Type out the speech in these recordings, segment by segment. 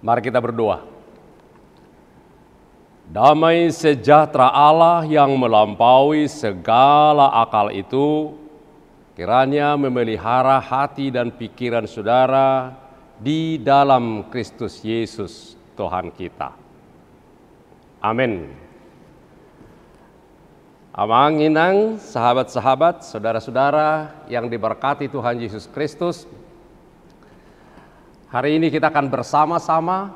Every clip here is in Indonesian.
Mari kita berdoa. Damai sejahtera Allah yang melampaui segala akal itu, kiranya memelihara hati dan pikiran saudara di dalam Kristus Yesus Tuhan kita. Amin. Amang inang, sahabat-sahabat, saudara-saudara yang diberkati Tuhan Yesus Kristus. Hari ini kita akan bersama-sama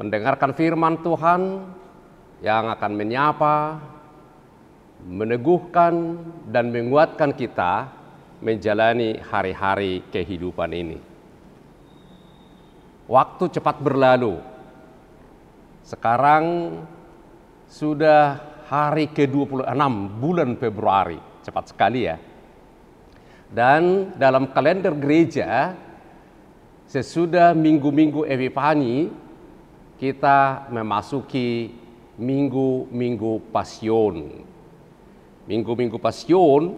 mendengarkan firman Tuhan yang akan menyapa, meneguhkan, dan menguatkan kita menjalani hari-hari kehidupan ini. Waktu cepat berlalu. Sekarang sudah hari ke-26 bulan Februari. Cepat sekali ya. Dan dalam kalender gereja sesudah minggu-minggu Epifani kita memasuki minggu-minggu pasion. Minggu-minggu pasion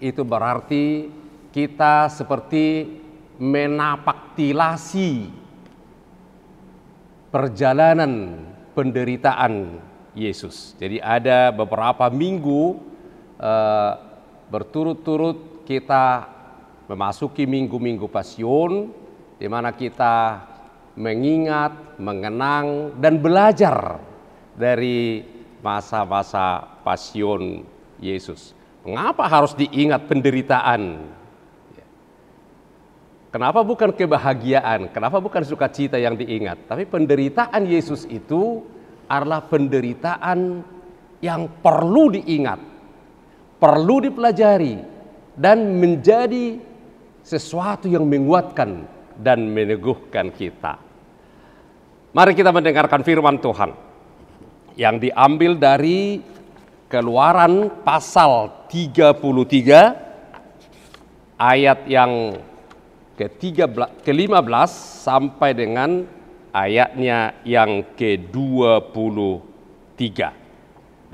itu berarti kita seperti menapaktilasi perjalanan penderitaan Yesus. Jadi ada beberapa minggu uh, berturut-turut kita memasuki minggu-minggu pasion di mana kita mengingat, mengenang, dan belajar dari masa-masa pasion Yesus. Mengapa harus diingat penderitaan? Kenapa bukan kebahagiaan? Kenapa bukan sukacita yang diingat? Tapi penderitaan Yesus itu adalah penderitaan yang perlu diingat, perlu dipelajari, dan menjadi sesuatu yang menguatkan dan meneguhkan kita. Mari kita mendengarkan firman Tuhan yang diambil dari Keluaran pasal 33 ayat yang ke-15 sampai dengan ayatnya yang ke-23.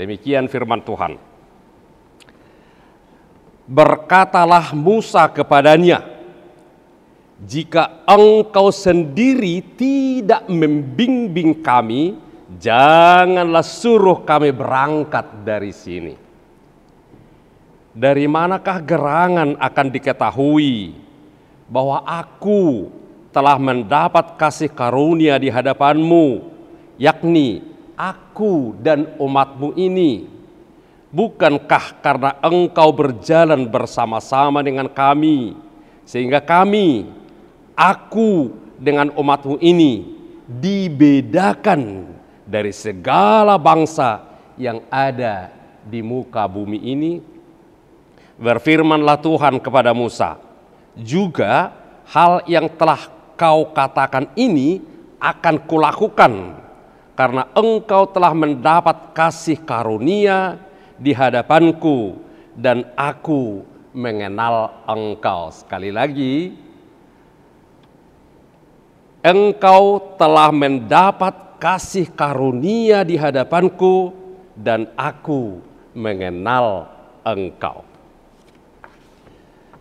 Demikian firman Tuhan. Berkatalah Musa kepadanya, jika engkau sendiri tidak membimbing kami, janganlah suruh kami berangkat dari sini. Dari manakah gerangan akan diketahui bahwa aku telah mendapat kasih karunia di hadapanmu, yakni aku dan umatmu ini. Bukankah karena engkau berjalan bersama-sama dengan kami, sehingga kami aku dengan umatmu ini dibedakan dari segala bangsa yang ada di muka bumi ini. Berfirmanlah Tuhan kepada Musa, juga hal yang telah kau katakan ini akan kulakukan karena engkau telah mendapat kasih karunia di hadapanku dan aku mengenal engkau. Sekali lagi, engkau telah mendapat kasih karunia di hadapanku dan aku mengenal engkau.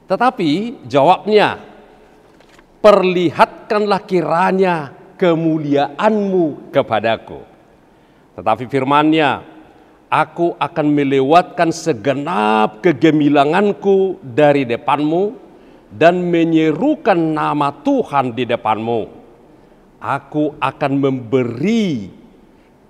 Tetapi jawabnya, perlihatkanlah kiranya kemuliaanmu kepadaku. Tetapi firmannya, aku akan melewatkan segenap kegemilanganku dari depanmu dan menyerukan nama Tuhan di depanmu aku akan memberi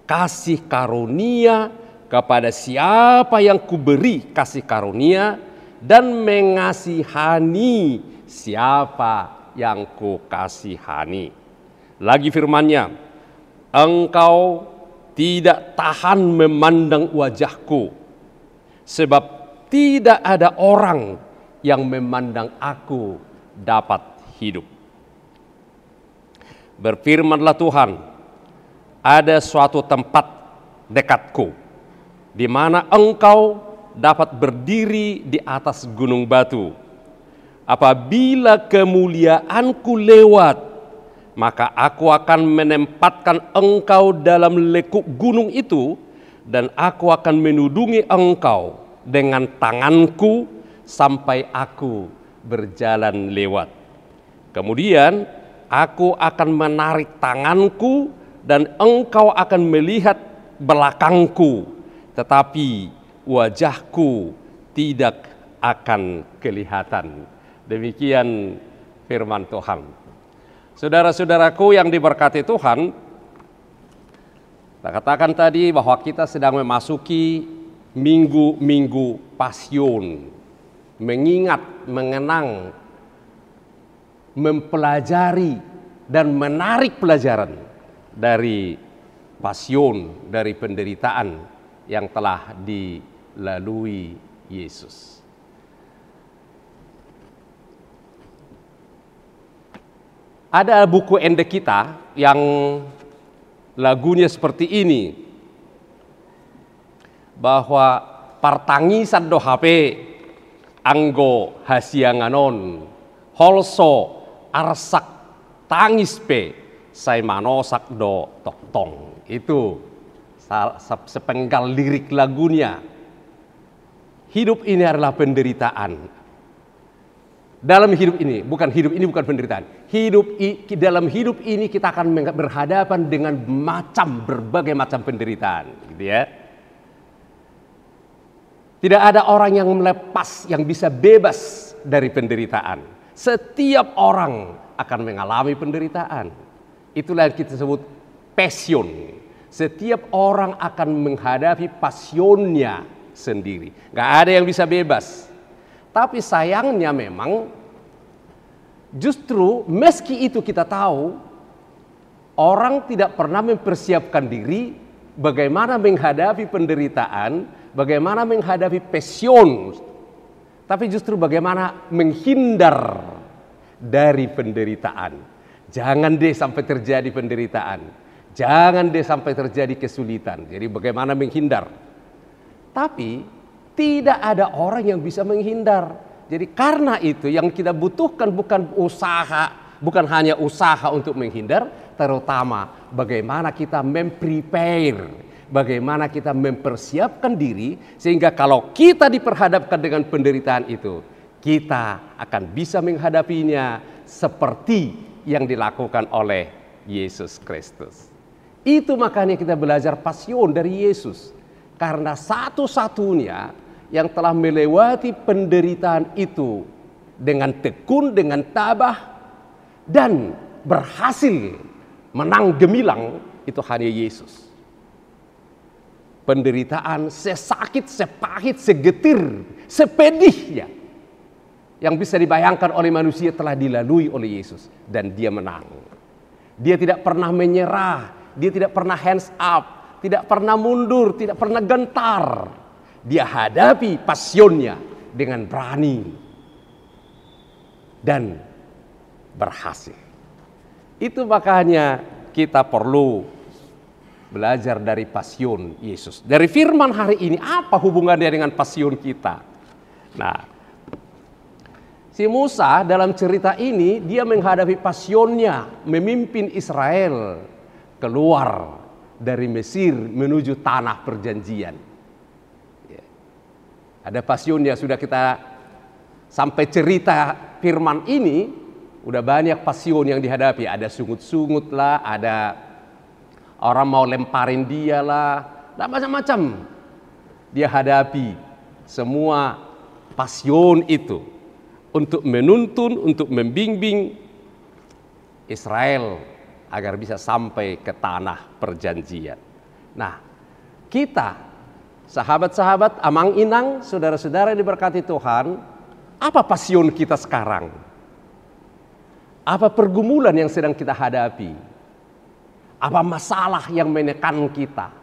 kasih karunia kepada siapa yang kuberi kasih karunia dan mengasihani siapa yang ku kasihani. Lagi firmannya, engkau tidak tahan memandang wajahku, sebab tidak ada orang yang memandang aku dapat hidup. Berfirmanlah Tuhan, ada suatu tempat dekatku, di mana engkau dapat berdiri di atas gunung batu. Apabila kemuliaanku lewat, maka aku akan menempatkan engkau dalam lekuk gunung itu, dan aku akan menudungi engkau dengan tanganku sampai aku berjalan lewat. Kemudian Aku akan menarik tanganku dan engkau akan melihat belakangku, tetapi wajahku tidak akan kelihatan. Demikian firman Tuhan. Saudara-saudaraku yang diberkati Tuhan, kita katakan tadi bahwa kita sedang memasuki minggu-minggu pasion, mengingat, mengenang, mempelajari dan menarik pelajaran dari pasion, dari penderitaan yang telah dilalui Yesus. Ada buku endek kita yang lagunya seperti ini. Bahwa partangisan do HP anggo hasianganon holso arsak tangis pe sai manosak do toktong. Itu sepenggal lirik lagunya. Hidup ini adalah penderitaan dalam hidup ini, bukan hidup ini bukan penderitaan. Hidup dalam hidup ini kita akan berhadapan dengan macam berbagai macam penderitaan, gitu ya. Tidak ada orang yang melepas yang bisa bebas dari penderitaan. Setiap orang akan mengalami penderitaan. Itulah yang kita sebut passion. Setiap orang akan menghadapi pasionnya sendiri. Gak ada yang bisa bebas. Tapi sayangnya memang justru meski itu kita tahu orang tidak pernah mempersiapkan diri bagaimana menghadapi penderitaan, bagaimana menghadapi passion, tapi justru bagaimana menghindar dari penderitaan. Jangan deh sampai terjadi penderitaan. Jangan deh sampai terjadi kesulitan. Jadi bagaimana menghindar. Tapi tidak ada orang yang bisa menghindar. Jadi karena itu yang kita butuhkan bukan usaha, bukan hanya usaha untuk menghindar, terutama bagaimana kita memprepare, bagaimana kita mempersiapkan diri sehingga kalau kita diperhadapkan dengan penderitaan itu, kita akan bisa menghadapinya seperti yang dilakukan oleh Yesus Kristus. Itu makanya kita belajar pasion dari Yesus. Karena satu-satunya yang telah melewati penderitaan itu dengan tekun, dengan tabah, dan berhasil menang gemilang itu hanya Yesus. Penderitaan sesakit, sepahit, segetir, sepedihnya yang bisa dibayangkan oleh manusia telah dilalui oleh Yesus. Dan dia menang. Dia tidak pernah menyerah, dia tidak pernah hands up, tidak pernah mundur, tidak pernah gentar. Dia hadapi pasionnya dengan berani dan berhasil. Itu makanya kita perlu belajar dari pasion Yesus. Dari firman hari ini apa hubungannya dengan pasion kita? Nah, si Musa dalam cerita ini dia menghadapi pasionnya memimpin Israel keluar dari Mesir menuju tanah perjanjian. Ada pasionnya sudah kita sampai cerita firman ini udah banyak pasion yang dihadapi. Ada sungut-sungut lah, ada orang mau lemparin dia lah, dan macam-macam. Dia hadapi semua pasion itu untuk menuntun, untuk membimbing Israel agar bisa sampai ke tanah perjanjian. Nah, kita Sahabat-sahabat, amang inang, saudara-saudara yang diberkati Tuhan, apa pasion kita sekarang? Apa pergumulan yang sedang kita hadapi? Apa masalah yang menekan kita?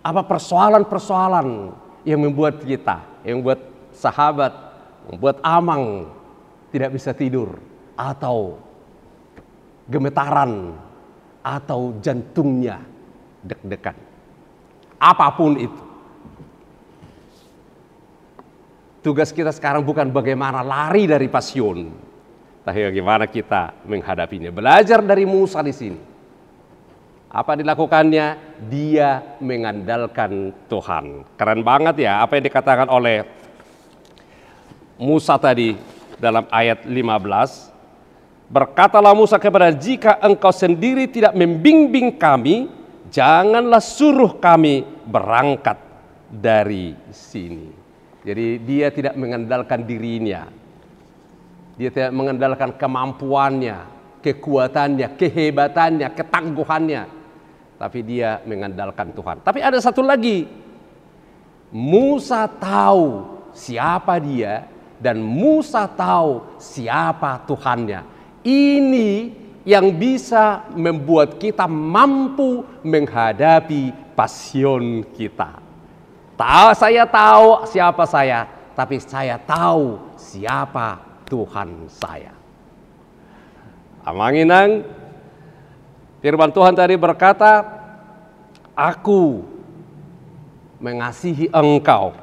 Apa persoalan-persoalan yang membuat kita, yang membuat sahabat, membuat amang tidak bisa tidur atau gemetaran atau jantungnya deg-degan? apa pun itu. Tugas kita sekarang bukan bagaimana lari dari pasion, tapi bagaimana kita menghadapinya. Belajar dari Musa di sini. Apa dilakukannya? Dia mengandalkan Tuhan. Keren banget ya apa yang dikatakan oleh Musa tadi dalam ayat 15. Berkatalah Musa kepada jika engkau sendiri tidak membimbing kami, janganlah suruh kami berangkat dari sini. Jadi dia tidak mengandalkan dirinya. Dia tidak mengandalkan kemampuannya, kekuatannya, kehebatannya, ketangguhannya. Tapi dia mengandalkan Tuhan. Tapi ada satu lagi. Musa tahu siapa dia dan Musa tahu siapa Tuhannya. Ini yang bisa membuat kita mampu menghadapi pasion kita. Tahu saya tahu siapa saya, tapi saya tahu siapa Tuhan saya. Amanginang, firman Tuhan tadi berkata, Aku mengasihi engkau.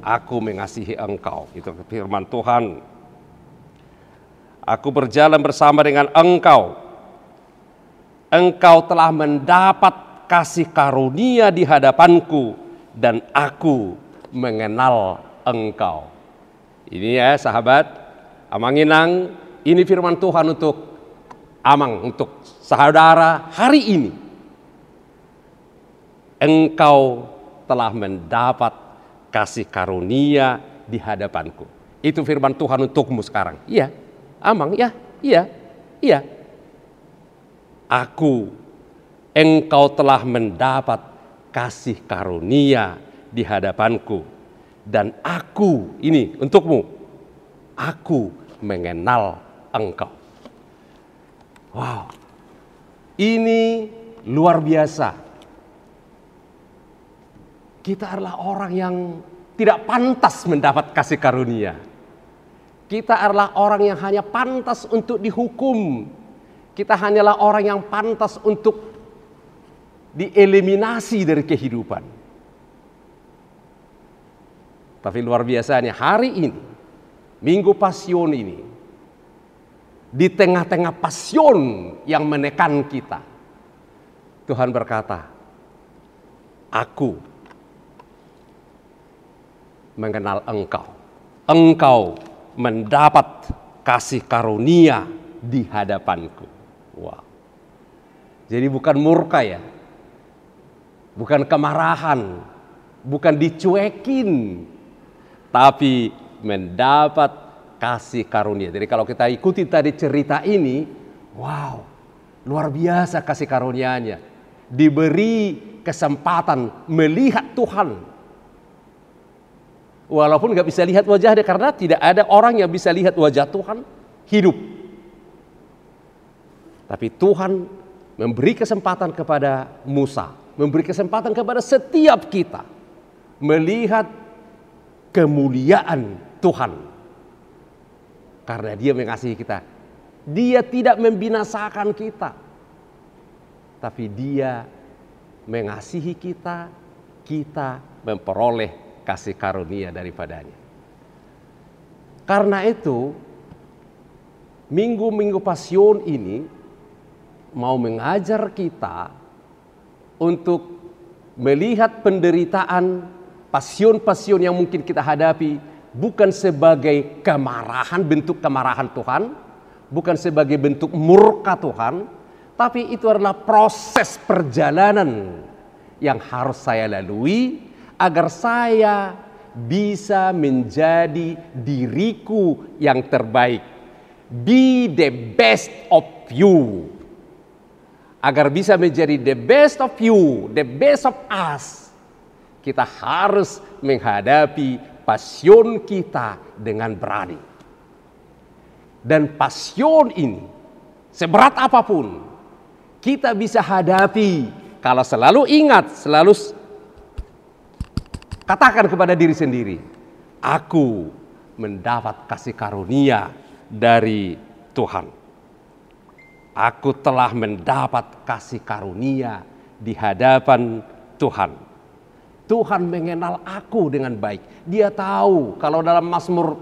Aku mengasihi engkau. Itu firman Tuhan Aku berjalan bersama dengan engkau. Engkau telah mendapat kasih karunia di hadapanku dan aku mengenal engkau. Ini ya sahabat, Amanginang, ini firman Tuhan untuk Amang, untuk saudara hari ini. Engkau telah mendapat kasih karunia di hadapanku. Itu firman Tuhan untukmu sekarang. Iya, Amang, ya, iya, iya. Aku, engkau telah mendapat kasih karunia di hadapanku. Dan aku, ini untukmu, aku mengenal engkau. Wow, ini luar biasa. Kita adalah orang yang tidak pantas mendapat kasih karunia kita adalah orang yang hanya pantas untuk dihukum. Kita hanyalah orang yang pantas untuk dieliminasi dari kehidupan. Tapi luar biasanya hari ini, Minggu Pasion ini, di tengah-tengah pasion yang menekan kita, Tuhan berkata, Aku mengenal engkau. Engkau mendapat kasih karunia di hadapanku. Wow. Jadi bukan murka ya. Bukan kemarahan, bukan dicuekin, tapi mendapat kasih karunia. Jadi kalau kita ikuti tadi cerita ini, wow, luar biasa kasih karunianya. Diberi kesempatan melihat Tuhan Walaupun nggak bisa lihat wajahnya karena tidak ada orang yang bisa lihat wajah Tuhan hidup. Tapi Tuhan memberi kesempatan kepada Musa, memberi kesempatan kepada setiap kita melihat kemuliaan Tuhan. Karena dia mengasihi kita. Dia tidak membinasakan kita. Tapi dia mengasihi kita, kita memperoleh kasih karunia daripadanya. Karena itu, minggu-minggu pasion ini mau mengajar kita untuk melihat penderitaan pasion-pasion yang mungkin kita hadapi bukan sebagai kemarahan, bentuk kemarahan Tuhan, bukan sebagai bentuk murka Tuhan, tapi itu adalah proses perjalanan yang harus saya lalui agar saya bisa menjadi diriku yang terbaik. Be the best of you. Agar bisa menjadi the best of you, the best of us, kita harus menghadapi pasion kita dengan berani. Dan pasion ini, seberat apa pun, kita bisa hadapi kalau selalu ingat, selalu Katakan kepada diri sendiri, aku mendapat kasih karunia dari Tuhan. Aku telah mendapat kasih karunia di hadapan Tuhan. Tuhan mengenal aku dengan baik. Dia tahu kalau dalam Mazmur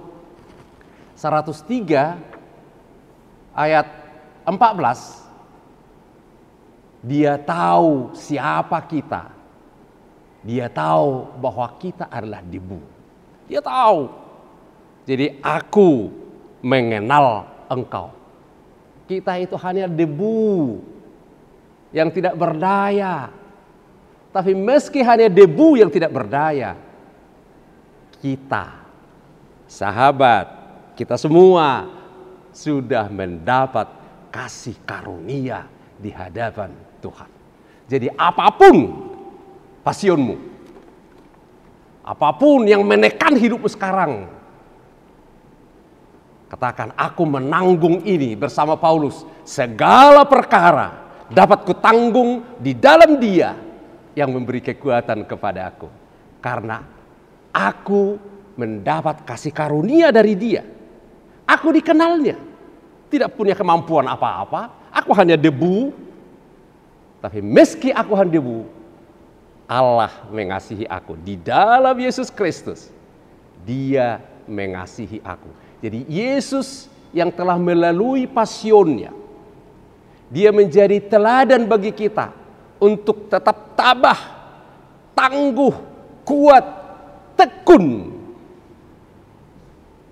103 ayat 14 dia tahu siapa kita dia tahu bahwa kita adalah debu. Dia tahu. Jadi aku mengenal engkau. Kita itu hanya debu yang tidak berdaya. Tapi meski hanya debu yang tidak berdaya, kita, sahabat, kita semua sudah mendapat kasih karunia di hadapan Tuhan. Jadi apa pun pasionmu, apa pun yang menekan hidupmu sekarang, katakan aku menanggung ini bersama Paulus. Segala perkara dapat kutanggung di dalam dia yang memberi kekuatan kepada aku. Karena aku mendapat kasih karunia dari dia. Aku dikenalnya. Tidak punya kemampuan apa-apa. Aku hanya debu. Tapi meski aku hanya debu, Allah mengasihi aku. Di dalam Yesus Kristus, dia mengasihi aku. Jadi Yesus yang telah melalui pasionnya, dia menjadi teladan bagi kita untuk tetap tabah, tangguh, kuat, tekun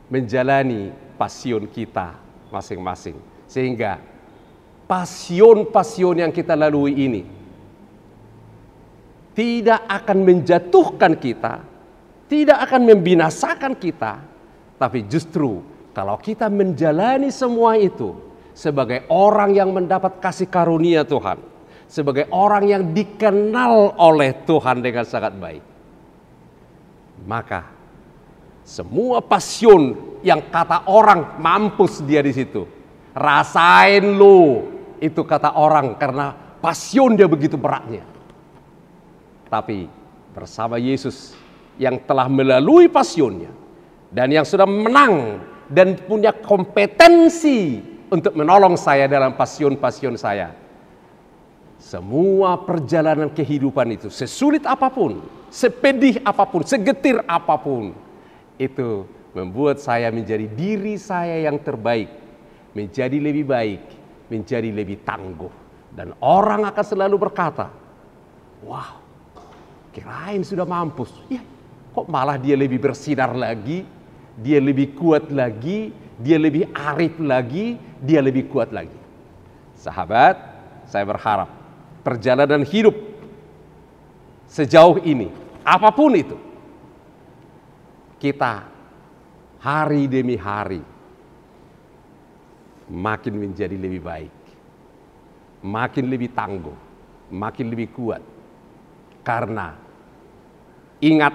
menjalani pasion kita masing-masing. Sehingga pasion-pasion yang kita lalui ini tidak akan menjatuhkan kita, tidak akan membinasakan kita, tapi justru kalau kita menjalani semua itu, sebagai orang yang mendapat kasih karunia Tuhan, sebagai orang yang dikenal oleh Tuhan dengan sangat baik. Maka semua pasion yang kata orang mampus dia di situ. Rasain lu itu kata orang karena pasion dia begitu beratnya. Tapi bersama Yesus yang telah melalui pasionnya dan yang sudah menang dan punya kompetensi untuk menolong saya dalam pasion-pasion saya. Semua perjalanan kehidupan itu, sesulit apa pun, sepedih apa pun, segetir apa pun, itu membuat saya menjadi diri saya yang terbaik, menjadi lebih baik, menjadi lebih tangguh. Dan orang akan selalu berkata, wow, kirain sudah mampus. Ya, kok malah dia lebih bersinar lagi, dia lebih kuat lagi, dia lebih arif lagi, dia lebih kuat lagi. Sahabat, saya berharap perjalanan hidup sejauh ini, apa pun itu, kita hari demi hari makin menjadi lebih baik, makin lebih tangguh, makin lebih kuat. Karena ingat,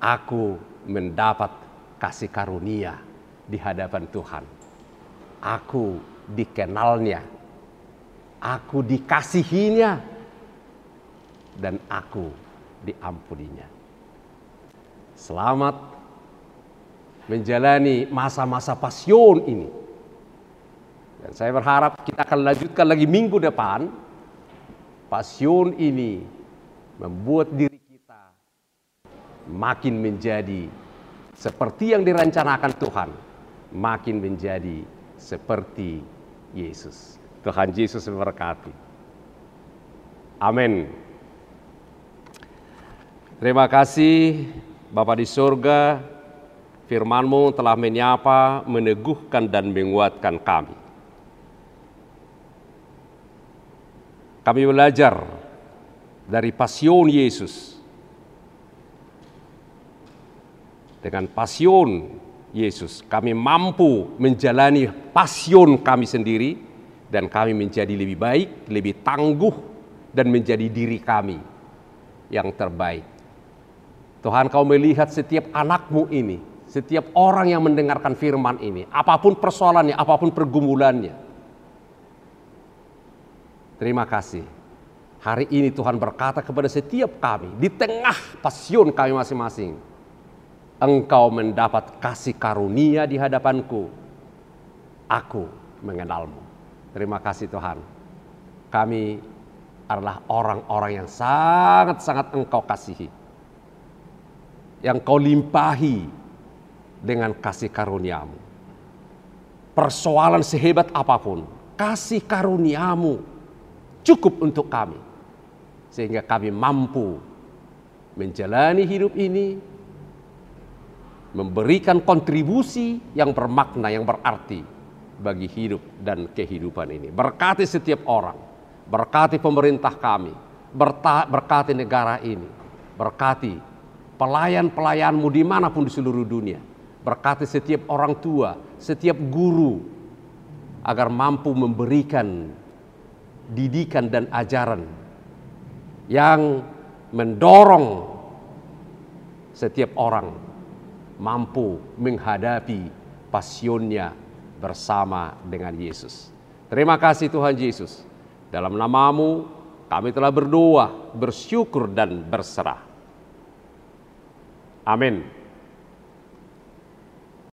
aku mendapat kasih karunia di hadapan Tuhan. Aku dikenalnya, aku dikasihinya, dan aku diampuninya. Selamat menjalani masa-masa pasion ini. Dan saya berharap kita akan lanjutkan lagi minggu depan. Pasion ini membuat diri kita makin menjadi seperti yang direncanakan Tuhan makin menjadi seperti Yesus. Tuhan Yesus memberkati. Amin. Terima kasih Bapa di surga, firmanmu telah menyapa, meneguhkan dan menguatkan kami. Kami belajar dari pasion Yesus. Dengan pasion Yesus. Kami mampu menjalani pasion kami sendiri dan kami menjadi lebih baik, lebih tangguh dan menjadi diri kami yang terbaik. Tuhan kau melihat setiap anakmu ini, setiap orang yang mendengarkan firman ini, apa pun persoalannya, apa pun pergumulannya. Terima kasih. Hari ini Tuhan berkata kepada setiap kami di tengah pasion kami masing-masing engkau mendapat kasih karunia di hadapanku. Aku mengenalmu. Terima kasih Tuhan. Kami adalah orang-orang yang sangat-sangat engkau kasihi. Yang kau limpahi dengan kasih karuniamu. Persoalan sehebat apa pun, kasih karuniamu cukup untuk kami. Sehingga kami mampu menjalani hidup ini memberikan kontribusi yang bermakna, yang berarti bagi hidup dan kehidupan ini. Berkati setiap orang, berkati pemerintah kami, berkati negara ini, berkati pelayan-pelayanmu di mana pun di seluruh dunia. Berkati setiap orang tua, setiap guru, agar mampu memberikan didikan dan ajaran yang mendorong setiap orang mampu menghadapi pasionnya bersama dengan Yesus. Terima kasih Tuhan Yesus. Dalam namamu kami telah berdoa, bersyukur dan berserah. Amin.